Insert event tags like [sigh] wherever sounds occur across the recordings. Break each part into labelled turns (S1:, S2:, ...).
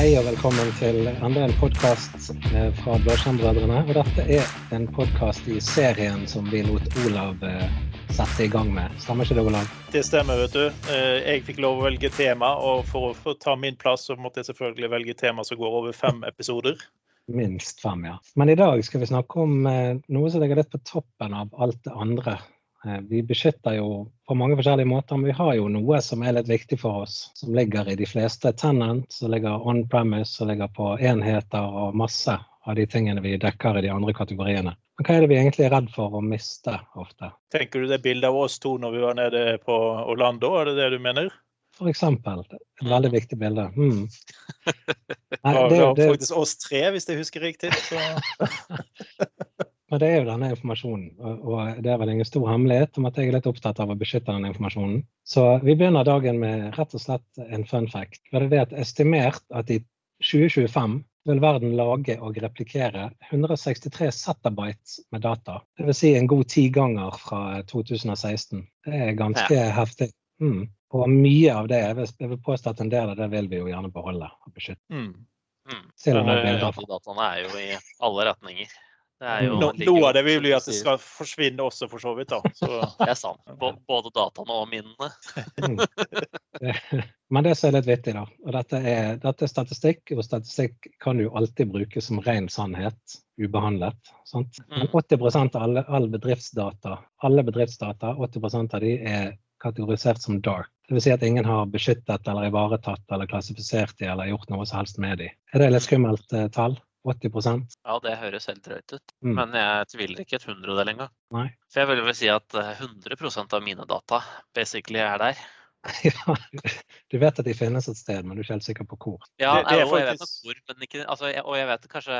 S1: Hei og velkommen til enda en podkast fra Blåskjermbrødrene. Og dette er en podkast i serien som vi lot Olav eh, sette i gang med. Stemmer ikke det, Olav?
S2: Det stemmer, vet du. Eh, Jeg fikk lov å velge tema, og for å få ta min plass så måtte jeg selvfølgelig velge tema som går over fem episoder.
S1: Minst fem, ja. Men i dag skal vi snakke om eh, noe som ligger litt på toppen av alt det andre. Eh, Vi beskytter jo på mange forskjellige måter, men vi har jo noe som er litt viktig for oss. Som ligger i de fleste tenant, som ligger on premise, som ligger på enheter og masse av de tingene vi dekker i de andre kategoriene. Men hva er det vi egentlig er redd for å miste ofte?
S2: Tenker du det bildet av oss to når vi var nede på Orlando, er det det du mener?
S1: For eksempel. Et veldig viktig bilde. Mm. [laughs] Nei, det,
S2: det var faktisk oss tre, hvis jeg husker riktig. Så. [laughs]
S1: men det er jo denne informasjonen, og, det er vel ingen stor hemmelighet om at jeg er litt opptatt av å beskytte denne informasjonen. Så vi begynner dagen med rett og slett en fun fact. Det er det at estimert at i 2025 vil verden lage og replikere 163 zettabytes med data. Dvs. Si en god ti ganger fra 2016. Det er ganske heftig. Mm. Og mye av det, jeg vil, jeg vil påstå at en del av det vil vi jo gjerne beholde og beskytte.
S2: Mm.
S3: Mm.
S2: Selv
S1: om
S2: eh,
S3: Ja, dataene er jo i alle retninger. Det er jo,
S2: No, noe av det vil bli at det skal forsvinne også, for så vidt. da. [laughs] Så,
S3: Det er sant. Bå- Både dataene og minnene.
S1: Mm. [laughs] Men det som er litt vittig, da, og dette er, dette er statistikk, og statistikk kan jo alltid brukes som ren sannhet, ubehandlet. Sant? Men
S3: Mm.
S1: 80% av alle, all bedriftsdata, alle bedriftsdata, 80% av de er kategorisert som dark. Dvs. Si at ingen har beskyttet eller ivaretatt eller klassifisert de eller gjort noe som helst med de. Er det litt skummelt eh, tall? 80%
S3: Ja, det høres helt drøyt ut.
S1: Mm.
S3: Men jeg tviler ikke et hundredel engang.
S1: Nei.
S3: For jeg vil vel si at eh, 100 av mine data basically er der. [laughs]
S1: Ja, du vet at de finnes et sted, men du er ikke helt sikker på hvor.
S3: Ja,
S2: Det- det er
S3: og jeg vet nok hvor, men ikke altså, jeg, Og jeg vet kanskje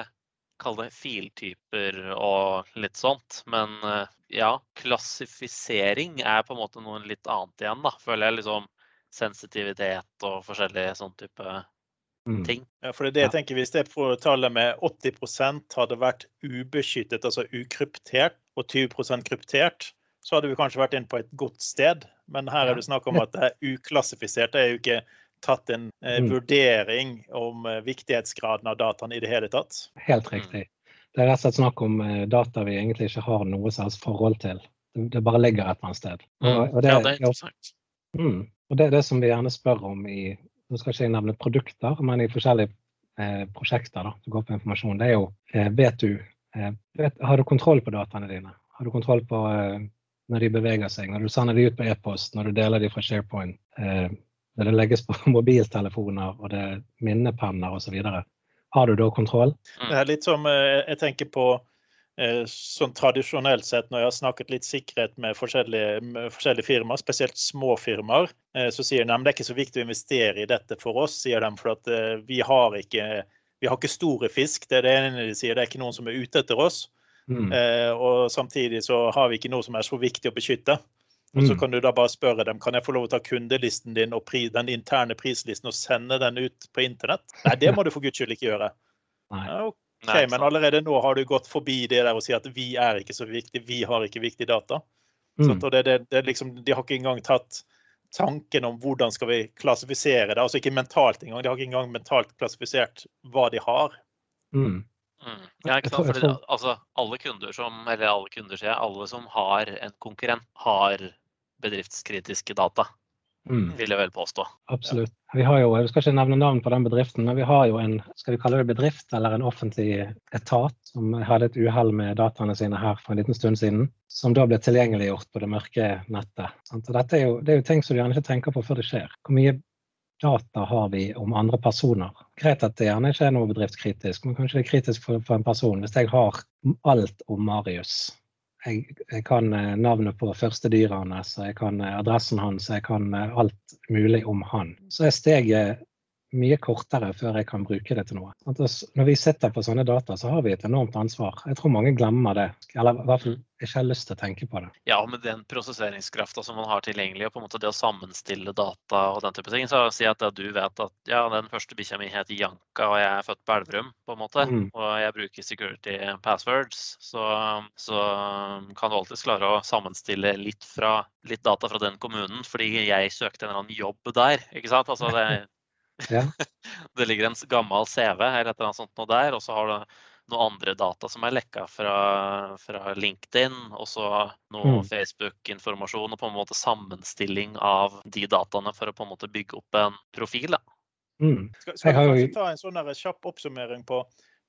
S3: kalle det filtyper og litt sånt. Men eh, ja, klassifisering er på en måte noe litt annet igjen, da. Føler jeg liksom sensitivitet og forskjellige sånn type
S1: Mm.
S3: ting.
S2: ja, for det er det jeg tenker, Hvis det tallet med 80% hadde vært ubeskyttet, altså ukryptert, og 20% kryptert, så hadde vi kanskje vært inne på et godt sted. Men her er det snakk om at det er uklassifisert. Det er jo ikke tatt en eh,
S1: Mm.
S2: vurdering om eh, viktighetsgraden av dataene i det hele tatt.
S1: Helt riktig. Det er rett og slett snakk om eh, data vi egentlig ikke har noe som helst forhold til. Det, det bare ligger et eller annet sted. Og, og det,
S3: ja, det er interessant.
S1: mm, og det er det som vi gjerne spør om i Nå skal ikke jeg nevne produkter, men i forskjellige eh, prosjekter da, som går på informasjon. Det er jo eh, Vet du eh, vet, Har du kontroll på dataene dine? Har du kontroll på eh, når de beveger seg, når du sender de ut på e-post, når du deler de fra SharePoint, eh, når det legges på [laughs] mobiltelefoner og det er minnepenner osv. Har du da kontroll?
S2: Det er litt som eh, jeg tenker på sånn tradisjonelt sett, når jeg har snakket litt sikkerhet med forskjellige, med forskjellige firmaer, spesielt små firmaer, eh, så sier de at det er ikke så viktig å investere i dette for oss, sier de, for eh, vi har ikke vi har ikke store fisk. Det er det ene de sier. Det er ikke noen som er ute etter oss.
S1: Mm.
S2: Eh, og samtidig så har vi ikke noe som er så viktig å beskytte. Og så
S1: Mm.
S2: kan du da bare spørre dem kan jeg få lov å ta kundelisten din og den interne prislisten og sende den ut på internett. Nei, det må du for guds skyld ikke gjøre.
S1: Nei.
S2: Ja,
S3: Ikke
S2: men allerede nå har du gått forbi det der og si at vi er ikke så viktig, vi har ikke viktig data.
S1: Mm.
S2: og det, det, det liksom, de har ikke engang tatt tanken om hvordan skal vi klassifisere det. Altså ikke mentalt engang. De har ikke engang mentalt klassifisert hva de har.
S1: Mm.
S3: Mm. Ja, ikke sant? Fordi, altså, alle kunder som, eller alle kunder sier, jeg, alle som har en konkurrent, har bedriftskritiske data,
S1: Mm.
S3: vil jeg vel påstå.
S1: Absolutt. Vi har jo, jeg skal ikke nevne navn på den bedriften, men vi har jo en skal vi kalle det bedrift eller en offentlig etat som hadde et uhell med dataene sine her for en liten stund siden, som da ble tilgjengeliggjort på det mørke nettet. Og dette er jo, det er jo ting som du gjerne ikke tenker på før det skjer. Hvor mye data har vi om andre personer? Greit at det gjerne ikke er noe bedriftskritisk, men kanskje det er kritisk for, for en person. Hvis jeg har alt om Marius, jeg, jeg kan eh, navnet på første dyret hans, jeg kan eh, adressen hans, jeg kan eh, alt mulig om han. Så er steget mye kortere før jeg kan bruke det til noe. Når vi sitter på sånne data, så har vi et enormt ansvar. Jeg tror mange glemmer det, eller i hvert fall ikke har lyst til å tenke på det.
S3: Ja, med den prosesseringskrafta som man har tilgjengelig, og på en måte det å sammenstille data og den type ting, så si at du vet at ja, den første bikkja mi heter Janka, og jeg er født på Elverum, på en måte,
S1: Mm.
S3: og jeg bruker security passwords, så, så kan du alltids klare å sammenstille litt, fra, litt data fra den kommunen, fordi jeg søkte en eller annen jobb der, ikke sant? Altså det,
S1: Ja. [laughs]
S3: det ligger en gammel CV eller et eller annet sånt noe der, og så har du noen andre data som er lekka fra, fra LinkedIn, og så noe
S1: Mm.
S3: Facebook-informasjon og på en måte sammenstilling av de dataene for å på en måte bygge opp en profil. Da.
S1: Mm.
S2: Skal, skal vi kanskje ta en sånn kjapp oppsummering på,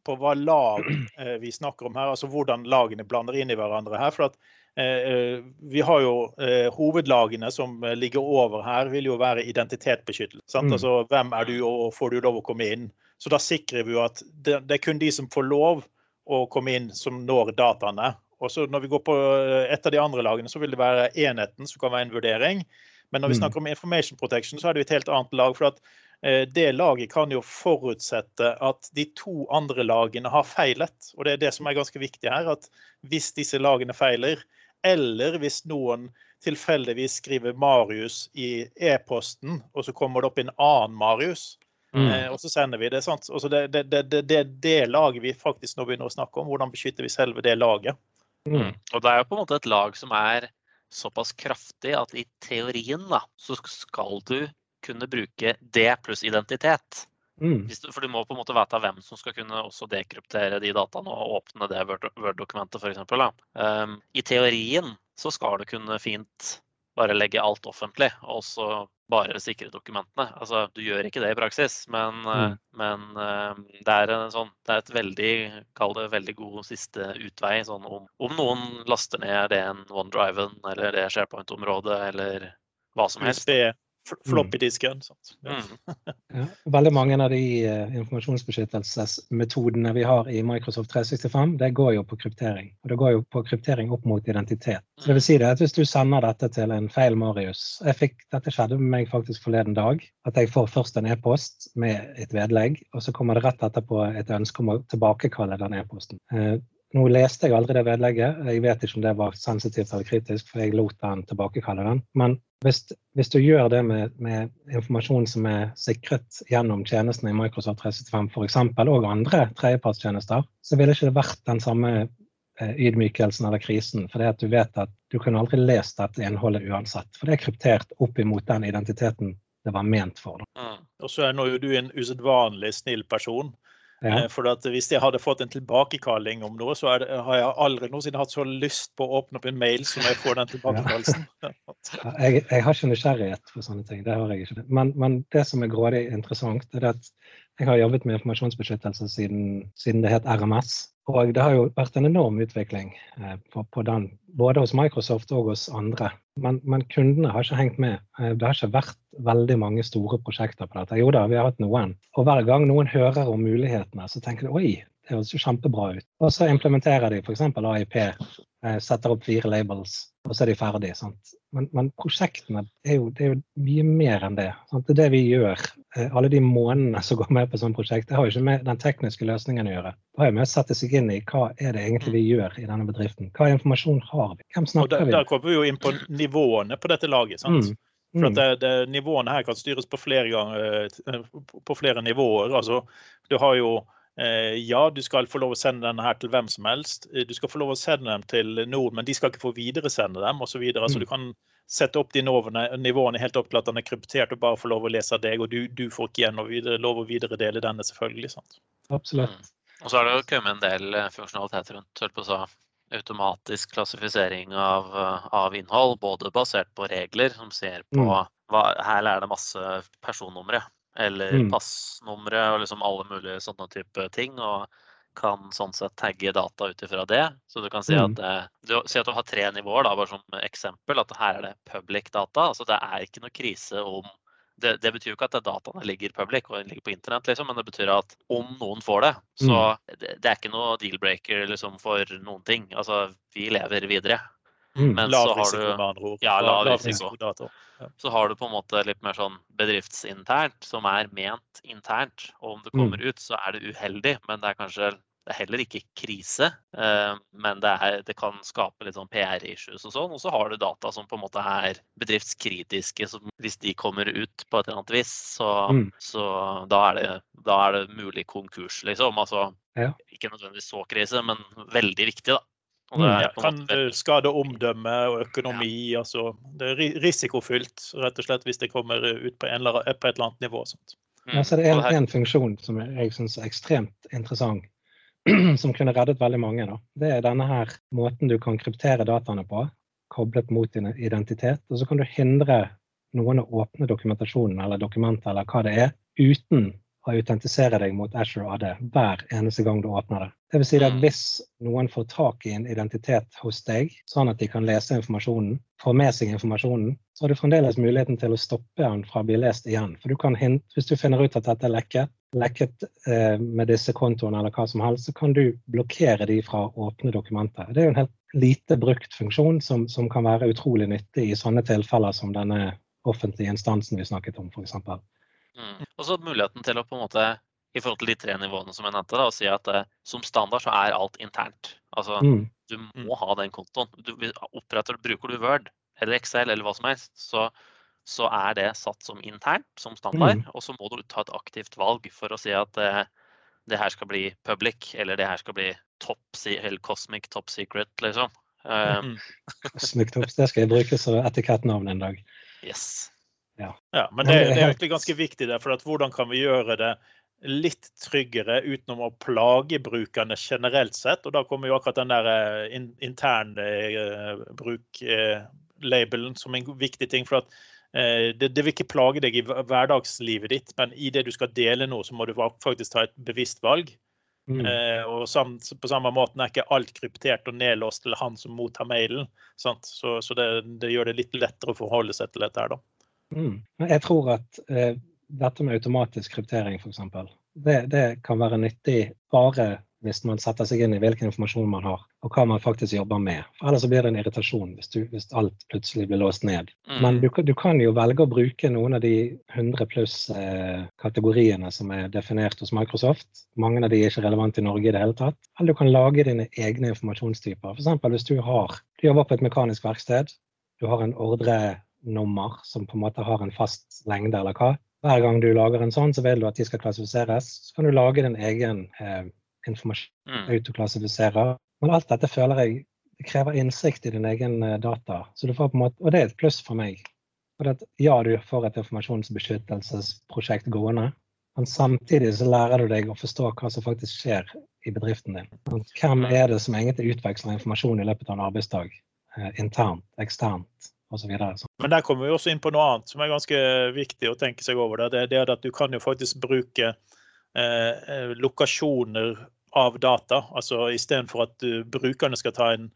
S2: på hva lag eh, vi snakker om her? Altså hvordan lagene blander inn i hverandre her. For at vi har jo eh, hovedlagene som eh, ligger over her, vil jo være identitetsbeskyttelse. sant?
S1: Mm.
S2: Altså hvem er du, og får du lov å komme inn? Så da sikrer vi jo at det, det er kun de som får lov å komme inn, som når dataene. Og så når vi går på eh, et av de andre lagene, så vil det være enheten som kan være en vurdering. Men når vi
S1: Mm.
S2: snakker om information protection, så er det jo et helt annet lag. for at eh, det laget kan jo forutsette at de to andre lagene har feilet. Og det er det som er ganske viktig her. At hvis disse lagene feiler, eller hvis noen tilfeldigvis skriver Marius i e-posten, og så kommer det opp en annen Marius,
S1: Mm.
S2: eh, og så sender vi det. sant? Altså det, er det, det, det, det laget vi faktisk nå begynner å snakke om. Hvordan beskytter vi selve det laget?
S1: Mm.
S3: Og det er jo på en måte et lag som er såpass kraftig at i teorien da, så skal du kunne bruke det pluss identitet.
S1: Mm.
S3: Hvis du, for du må på en måte vite hvem som skal kunne også dekryptere de dataene og åpne det Word- Word-dokumentet f.eks. Um, I teorien så skal du kunne fint bare legge alt offentlig, og så bare sikre dokumentene. Altså, du gjør ikke det i praksis, men, eh,
S1: Mm.
S3: men eh, det, er en sånn, det er et veldig, kall det veldig god siste utvei. Sånn om, om noen laster ned det en OneDriven eller det SharePoint-området eller hva som helst.
S2: USB, floppy-disken. sånn. Ja.
S3: Mm. [laughs]
S1: Ja. Veldig mange av de eh, informasjonsbeskyttelsesmetodene vi har i Microsoft 365, det går jo på kryptering. Og det går jo på kryptering opp mot identitet. Så det vil si det at hvis du sender dette til en feil Marius jeg fikk, Dette skjedde med meg faktisk forleden dag. At jeg får først en e-post med et vedlegg, og så kommer det rett etterpå et ønske om å tilbakekalle den e-posten. Eh, nå leste jeg aldri det vedlegget. Jeg vet ikke om det var sensitivt eller kritisk, for jeg lot den tilbakekalle den. Men hvis, hvis du gjør det med, med informasjon som er sikret gjennom tjenestene i Microsoft 365 f.eks., og andre tredjepartstjenester, så ville ikke det vært den samme eh, ydmykelsen eller krisen. For det at du vet at du kunne aldri lest dette innholdet uansett. For det er kryptert opp imot den identiteten det var ment for.
S3: Mm.
S2: Og så er nå jo du en usedvanlig snill person.
S1: Ja.
S2: Eh, For hvis jeg hadde fått en tilbakekalling om noe, så er det, har jeg aldri noensinne hatt så lyst på å åpne opp en mail som jeg får den [laughs] tilbakekallelsen. [laughs]
S1: Ja, Jeg, jeg har ikke nysgjerrighet for sånne ting. det har jeg ikke. Men, men det som er grådig interessant, er at jeg har jobbet med informasjonsbeskyttelse siden, siden det het RMS. Og det har jo vært en enorm utvikling eh, på, på den, både hos Microsoft og hos andre. Men, men kundene har ikke hengt med. Eh, det har ikke vært veldig mange store prosjekter på dette. Jo da, vi har hatt noen. Og hver gang noen hører om mulighetene, så tenker de oi, det høres jo kjempebra ut. Og så implementerer de f.eks. AIP, eh, setter opp fire labels, og så er de ferdige. Sant? Men, men prosjektene er jo, det er jo mye mer enn det. Sant? Det er det vi gjør. Eh, Alle de månedene som går med på sånne prosjekt, det har jo ikke med den tekniske løsningen å gjøre. Det har jo med å sette seg inn i hva er det egentlig vi gjør i denne bedriften. Hva informasjon har vi? Hvem snakker
S2: der,
S1: vi
S2: der kommer vi jo inn på nivåene på dette laget. sant?
S1: Mm.
S2: For at
S1: Mm.
S2: det, det, Nivåene her kan styres på flere, ganger, eh, på flere nivåer. Altså, du har jo Ja, du skal få lov å sende denne her til hvem som helst. Eh, Du skal få lov å sende dem til Nord, men de skal ikke få videresende dem osv. videre.
S1: Mm.
S2: du kan sette opp de nivåene, nivåene helt opp til at den er kryptert og bare få lov å lese av deg, og du, du får ikke igjen å videre, lov å videredele denne, selvfølgelig. sant?
S1: Absolutt.
S3: Mm. Og så har det jo kommet en del eh, funksjonalitet rundt holdt på å automatisk klassifisering av, eh, av innhold, både basert på regler som ser på
S1: Mm.
S3: hva, Her er det masse personnumre eller
S1: Mm.
S3: passnumre og liksom alle mulige sånne type ting. og kan sånn sett tagge data ut ifra det. Så du kan si
S1: Mm.
S3: at, eh, du, si at du har tre nivåer, da, bare som eksempel. At her er det public data. altså Det er ikke noe krise om det, det betyr jo ikke at dataene ligger public og ligger på internett, liksom, men det betyr at om noen får det, så det, det er ikke noe deal-breaker liksom, for noen ting. Altså, vi lever videre.
S1: Mm.
S3: Men
S2: Lav
S3: så har
S2: risiko,
S3: du
S2: med andre ord.
S3: Ja, lav
S2: Lav
S3: risiko. så har du på en måte litt mer sånn bedriftsinternt, som er ment internt. Og om det kommer ut, så er det uheldig, men det er kanskje det er heller ikke krise. eh, Men det, er, det kan skape litt sånn PR-issues og sånn. Og så har du data som på en måte er bedriftskritiske. som Hvis de kommer ut på et eller annet vis, så,
S1: Mm.
S3: så da, er det, da er det mulig konkurs, liksom. Altså
S1: Ja.
S3: ikke nødvendigvis så krise, men veldig viktig, da.
S1: Mm.
S3: det
S2: Ja, kan skade omdømme og økonomi. altså Det er risikofylt rett og slett hvis det kommer ut på, en eller, på et eller annet nivå.
S3: Mm.
S1: Ja, så det er en, en funksjon som jeg syns er ekstremt interessant, [clears throat] som kunne reddet veldig mange. Da. Det er denne her måten du kan kryptere dataene på, koblet mot din identitet. Og så kan du hindre noen å åpne dokumentasjonen eller dokumentet eller hva det er, uten autentisere deg mot Azure AD hver eneste gang du åpner det. Det vil si at
S3: Mm.
S1: hvis noen får tak i en identitet hos deg, sånn at de kan lese informasjonen, få med seg informasjonen, så har du fremdeles muligheten til å stoppe den fra å bli lest igjen. For du kan hint, hvis du finner ut at dette er lekket, lekket eh, med disse kontoene eller hva som helst, så kan du blokkere de fra åpne dokumenter. Det er jo en helt lite brukt funksjon som, som kan være utrolig nyttig i sånne tilfeller som denne offentlige instansen vi snakket om, f.eks.
S3: Mm. Og så muligheten til å på en måte, i forhold til de tre nivåene som jeg nevnte, da, å si at eh, som standard så er alt internt. Altså
S1: Mm.
S3: du må ha den kontoen. Du oppretter, bruker du Word eller Excel eller hva som helst, så, så er det satt som internt, som standard.
S1: Mm.
S3: Og så må du ta et aktivt valg for å si at eh, det her skal bli public, eller det her skal bli top, eller cosmic top secret, liksom. Eh,
S2: Mm.
S1: Smikt. Det skal jeg bruke som etikettnavn en dag. [laughs]
S3: yes.
S2: Ja,
S1: Ja,
S2: men det,
S1: det er
S2: egentlig ganske viktig der, for hvordan kan vi gjøre det litt tryggere uten å plage brukerne generelt sett? Og da kommer jo akkurat den der eh, in, interne eh, bruklabelen som en viktig ting. for at eh, det, det vil ikke plage deg i hverdagslivet ditt, men i det du skal dele noe, så må du faktisk ta et bevisst valg.
S1: Mm.
S2: Eh, og samt, på samme måten er ikke alt kryptert og nedlåst til han som mottar mailen. Sant? Så, så det, det gjør det litt lettere å forholde seg til dette her, da.
S1: Mm. Jeg tror at eh, dette med automatisk kryptering f.eks. Det, det kan være nyttig bare hvis man setter seg inn i hvilken informasjon man har, og hva man faktisk jobber med. For Ellers så blir det en irritasjon hvis, du, hvis alt plutselig blir låst ned. Men
S3: Mm.
S1: du, kan- du kan jo velge å bruke noen av de 100 pluss eh, kategoriene som er definert hos Microsoft. Mange av de er ikke relevante i Norge i det hele tatt. Eller du kan lage dine egne informasjonstyper. F.eks. hvis du har du jobber på et mekanisk verksted, du har en ordrenummer som på en måte har en fast lengde eller hva. Hver gang du lager en sånn, så vil du at de skal klassifiseres. Så kan du lage din egen eh, informasjon
S3: Mm.
S1: autoklassifiserer. Men alt dette føler jeg det krever innsikt i din egen eh, data. Så du får på en måte, og det er et pluss for meg. For at, ja, du får et informasjonsbeskyttelsesprosjekt gående, men samtidig så lærer du deg å forstå hva som faktisk skjer i bedriften din. Hvem er det som egentlig utveksler informasjon i løpet av en arbeidsdag? Eh, internt, eksternt osv.
S2: Men der kommer vi også inn på noe annet som er ganske viktig å tenke seg over. Det, det er at du kan jo faktisk bruke eh, eh, lokasjoner av data. Altså istedenfor at brukerne skal ta en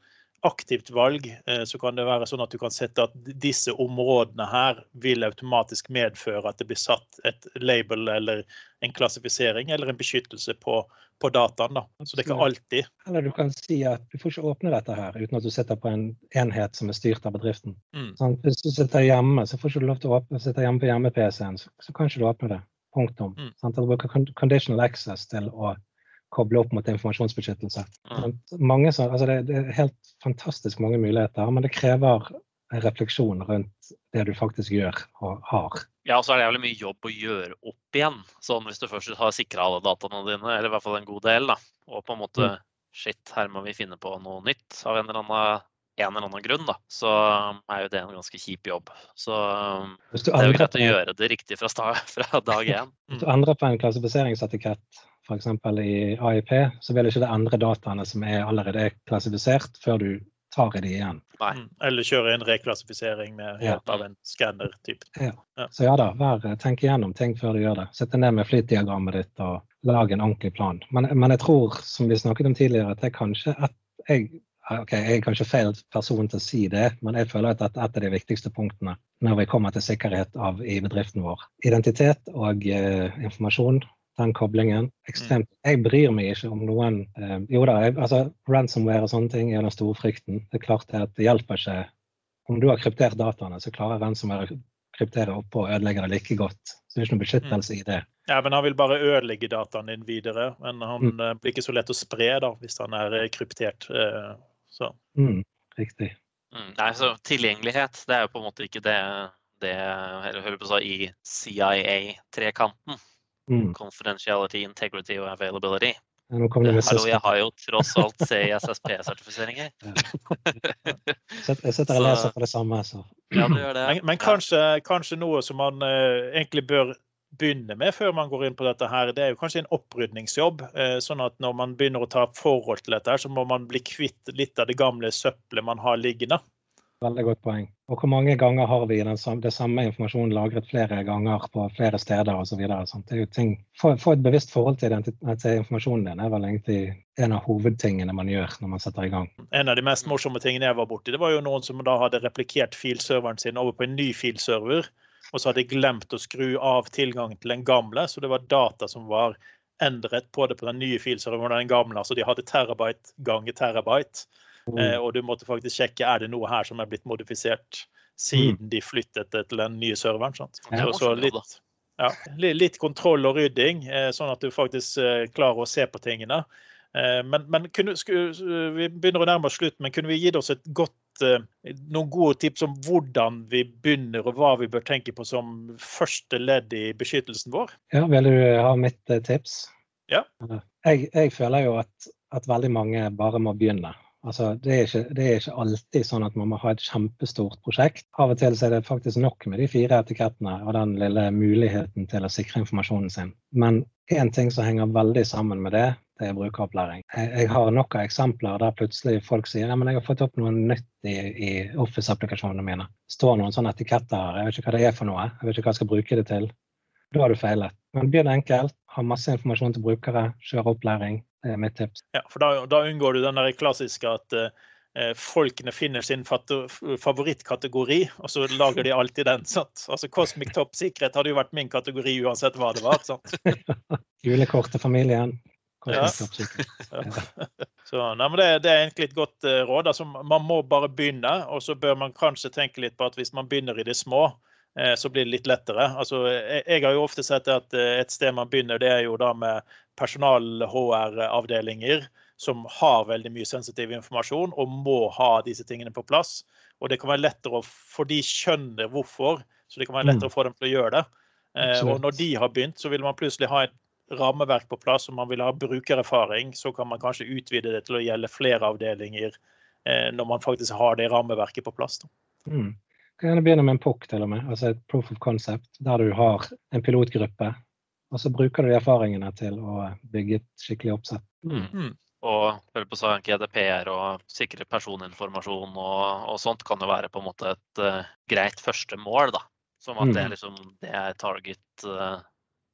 S2: aktivt valg, eh, så kan det være sånn at du kan sette at disse områdene her vil automatisk medføre at det blir satt et label eller en klassifisering eller en beskyttelse på, på dataen. Da. Så det er ikke alltid.
S1: Eller du kan si at du får ikke åpne dette her uten at du sitter på en enhet som er styrt av bedriften.
S2: Mm.
S1: Sånn, Hvis du sitter hjemme, så får ikke du lov til å åpne, sitte hjemme på hjemme-PC-en, så, så kan ikke du åpne det. Punktum.
S2: Mm.
S1: Sånn, du bruker conditional access til å koble opp mot informasjonsbeskyttelse.
S3: Mm.
S1: Mange, altså det, det er helt fantastisk mange muligheter, men det krever en refleksjon rundt det du faktisk gjør og har.
S3: Ja, og så er det jævlig mye jobb å gjøre opp igjen. Sånn hvis du først har sikra alle dataene dine, eller i hvert fall en god del, da. Og på en måte Shit, her må vi finne på noe nytt av en eller annen, en eller annen grunn, da. Så er jo det en ganske kjip jobb. Så det er jo greit å gjøre det riktig fra, start, [laughs] fra dag én.
S1: hvis du endrer på en klassifiseringsetikett, f.eks. i AIP, så vil ikke det endre dataene som er allerede er klassifisert, før du tar i de igjen.
S3: Nei.
S2: Mm. Eller kjøre en reklassifisering med
S1: Ja.
S2: hjelp av en skanner. Typ.
S1: Så ja da, vær, tenk igjennom ting før du gjør det. Sett deg ned med flytdiagrammet ditt og lag en ordentlig plan. Men, men jeg tror, som vi snakket om tidligere, at det er kanskje et jeg, ok, jeg er kanskje feil person til å si det, men jeg føler at dette er et av de viktigste punktene når vi kommer til sikkerhet av, i bedriften vår. Identitet og eh, informasjon, den koblingen. ekstremt. Jeg bryr meg ikke om noen eh, Jo da, jeg, altså ransomware og sånne ting er den store frykten. Det er klart at det hjelper ikke om du har kryptert dataene, så klarer ransomware å kryptere oppå og ødelegge det like godt. Så det er ikke noe beskyttelse i det.
S2: Ja, men Han vil bare ødelegge dataen din videre. Men han
S1: Mm.
S2: eh, blir ikke så lett å spre da, hvis han er eh, kryptert. eh, Så.
S1: Mm, riktig.
S3: Mm, nei, så tilgjengelighet, det er jo på en måte ikke det, det eller hører på å si, i CIA-trekanten.
S1: Mm.
S3: Confidentiality, integrity og availability.
S1: Nå kom det med
S3: Hallo, jeg har jo tross alt CISSP-sertifiseringer.
S1: Jeg sitter og leser på det samme, så
S3: Ja, det.
S2: Men, men kanskje, kanskje noe som man eh, egentlig bør begynne med før man går inn på dette, her, det er jo kanskje en opprydningsjobb. Eh, sånn at når man begynner å ta forhold til dette, her, så må man bli kvitt litt av det gamle søppelet man har liggende.
S1: Veldig godt poeng. Og hvor mange ganger har vi den samme, det samme informasjonen lagret flere ganger på flere steder osv. Få et bevisst forhold til, til informasjonen din er vel egentlig en av hovedtingene man gjør når man setter i gang.
S2: En av de mest morsomme tingene jeg var borti, det var jo noen som da hadde replikert filserveren sin over på en ny filserver. Og så hadde de glemt å skru av tilgangen til den gamle, så det var data som var endret på det på den nye filserveren den gamle. Så de hadde terabyte ganger terabyte. Mm. Eh, og du måtte faktisk sjekke er det noe her som er blitt modifisert siden mm. de flyttet det til den nye serveren. Sant? Så, så litt, ja, litt, kontroll og rydding, eh, sånn at du faktisk eh, klarer å se på tingene. Men, men kunne, sku, vi begynner å nærme oss slutt, men kunne vi gitt oss et godt, noen gode tips om hvordan vi begynner, og hva vi bør tenke på som første ledd i beskyttelsen vår?
S1: Ja, Vil du ha mitt tips?
S2: Ja.
S1: Jeg, jeg føler jo at, at veldig mange bare må begynne. Altså, det, er ikke, det, er ikke, alltid sånn at man må ha et kjempestort prosjekt. Av og til er det faktisk nok med de fire etikettene og den lille muligheten til å sikre informasjonen sin. Men én ting som henger veldig sammen med det, det er brukeropplæring. Jeg, jeg har nok av eksempler der plutselig folk sier at jeg har fått opp noe nytt i, i Office-applikasjonene mine. Står noen sånne etiketter her, jeg vet ikke hva det er for noe. Jeg vet ikke hva jeg skal bruke det til. Da har du feilet. Men begynn enkelt. Ha masse informasjon til brukere. Kjør opplæring. Det er mitt tips.
S2: Ja, for da, da unngår du den der klassiske at uh, folkene finner sin favorittkategori, og så lager de alltid den. sant? Altså Cosmic Top Sikkerhet hadde jo vært min kategori uansett hva det var. sant? [laughs]
S1: Julekort til familien. [laughs]
S2: Ja. Så, nei, det, det, er egentlig et godt uh, råd. Altså, man må bare begynne, og så bør man kanskje tenke litt på at hvis man begynner i det små, Eh, så blir det litt lettere. Altså, jeg, har jo ofte sett at eh, et sted man begynner, det er jo da med personal-HR-avdelinger som har veldig mye sensitiv informasjon og må ha disse tingene på plass. Og det kan være lettere å For de skjønner hvorfor, så det kan være lettere mm. å få dem til å gjøre det. Eh, og når de har begynt, så vil man plutselig ha et rammeverk på plass, og man vil ha brukererfaring, så kan man kanskje utvide det til å gjelde flere avdelinger når man faktisk har det rammeverket på plass.
S1: Mm kan gjerne begynne med en POC, til og med, altså et proof of concept, der du har en pilotgruppe. Og så bruker du de erfaringene til å bygge et skikkelig oppsett.
S3: Mm. mm. Og på sånn GDPR og sikre personinformasjon og, og, sånt kan jo være på en måte et uh, greit første mål. da. Som at mm. det, er liksom, det er target uh,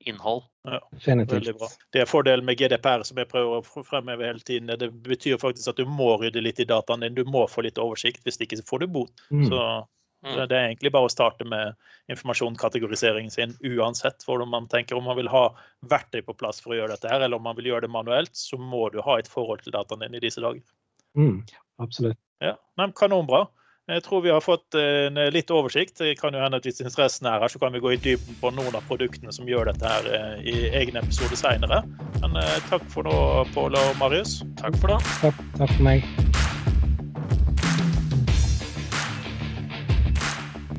S3: innhold.
S2: Ja, veldig bra. Det er fordelen med GDPR som jeg prøver å fremheve hele tiden. Det betyr faktisk at du må rydde litt i dataen din. Du må få litt oversikt, hvis ikke så får du bot. Mm. Så Mm. Det er egentlig bare å starte med informasjonskategoriseringen sin uansett hvordan man tenker. Om man vil ha verktøy på plass for å gjøre dette, her, eller om man vil gjøre det manuelt, så må du ha et forhold til dataen din i disse dager.
S1: Mm, absolutt.
S2: Ja, men Kanonbra. Jeg tror vi har fått en litt oversikt. Det kan jo hende at Hvis interessen er her, så kan vi gå i dybden på noen av produktene som gjør dette her eh, i egen episode seinere. Men eh, takk for nå, Pål og Marius.
S3: Takk for det.
S1: Takk, takk for meg.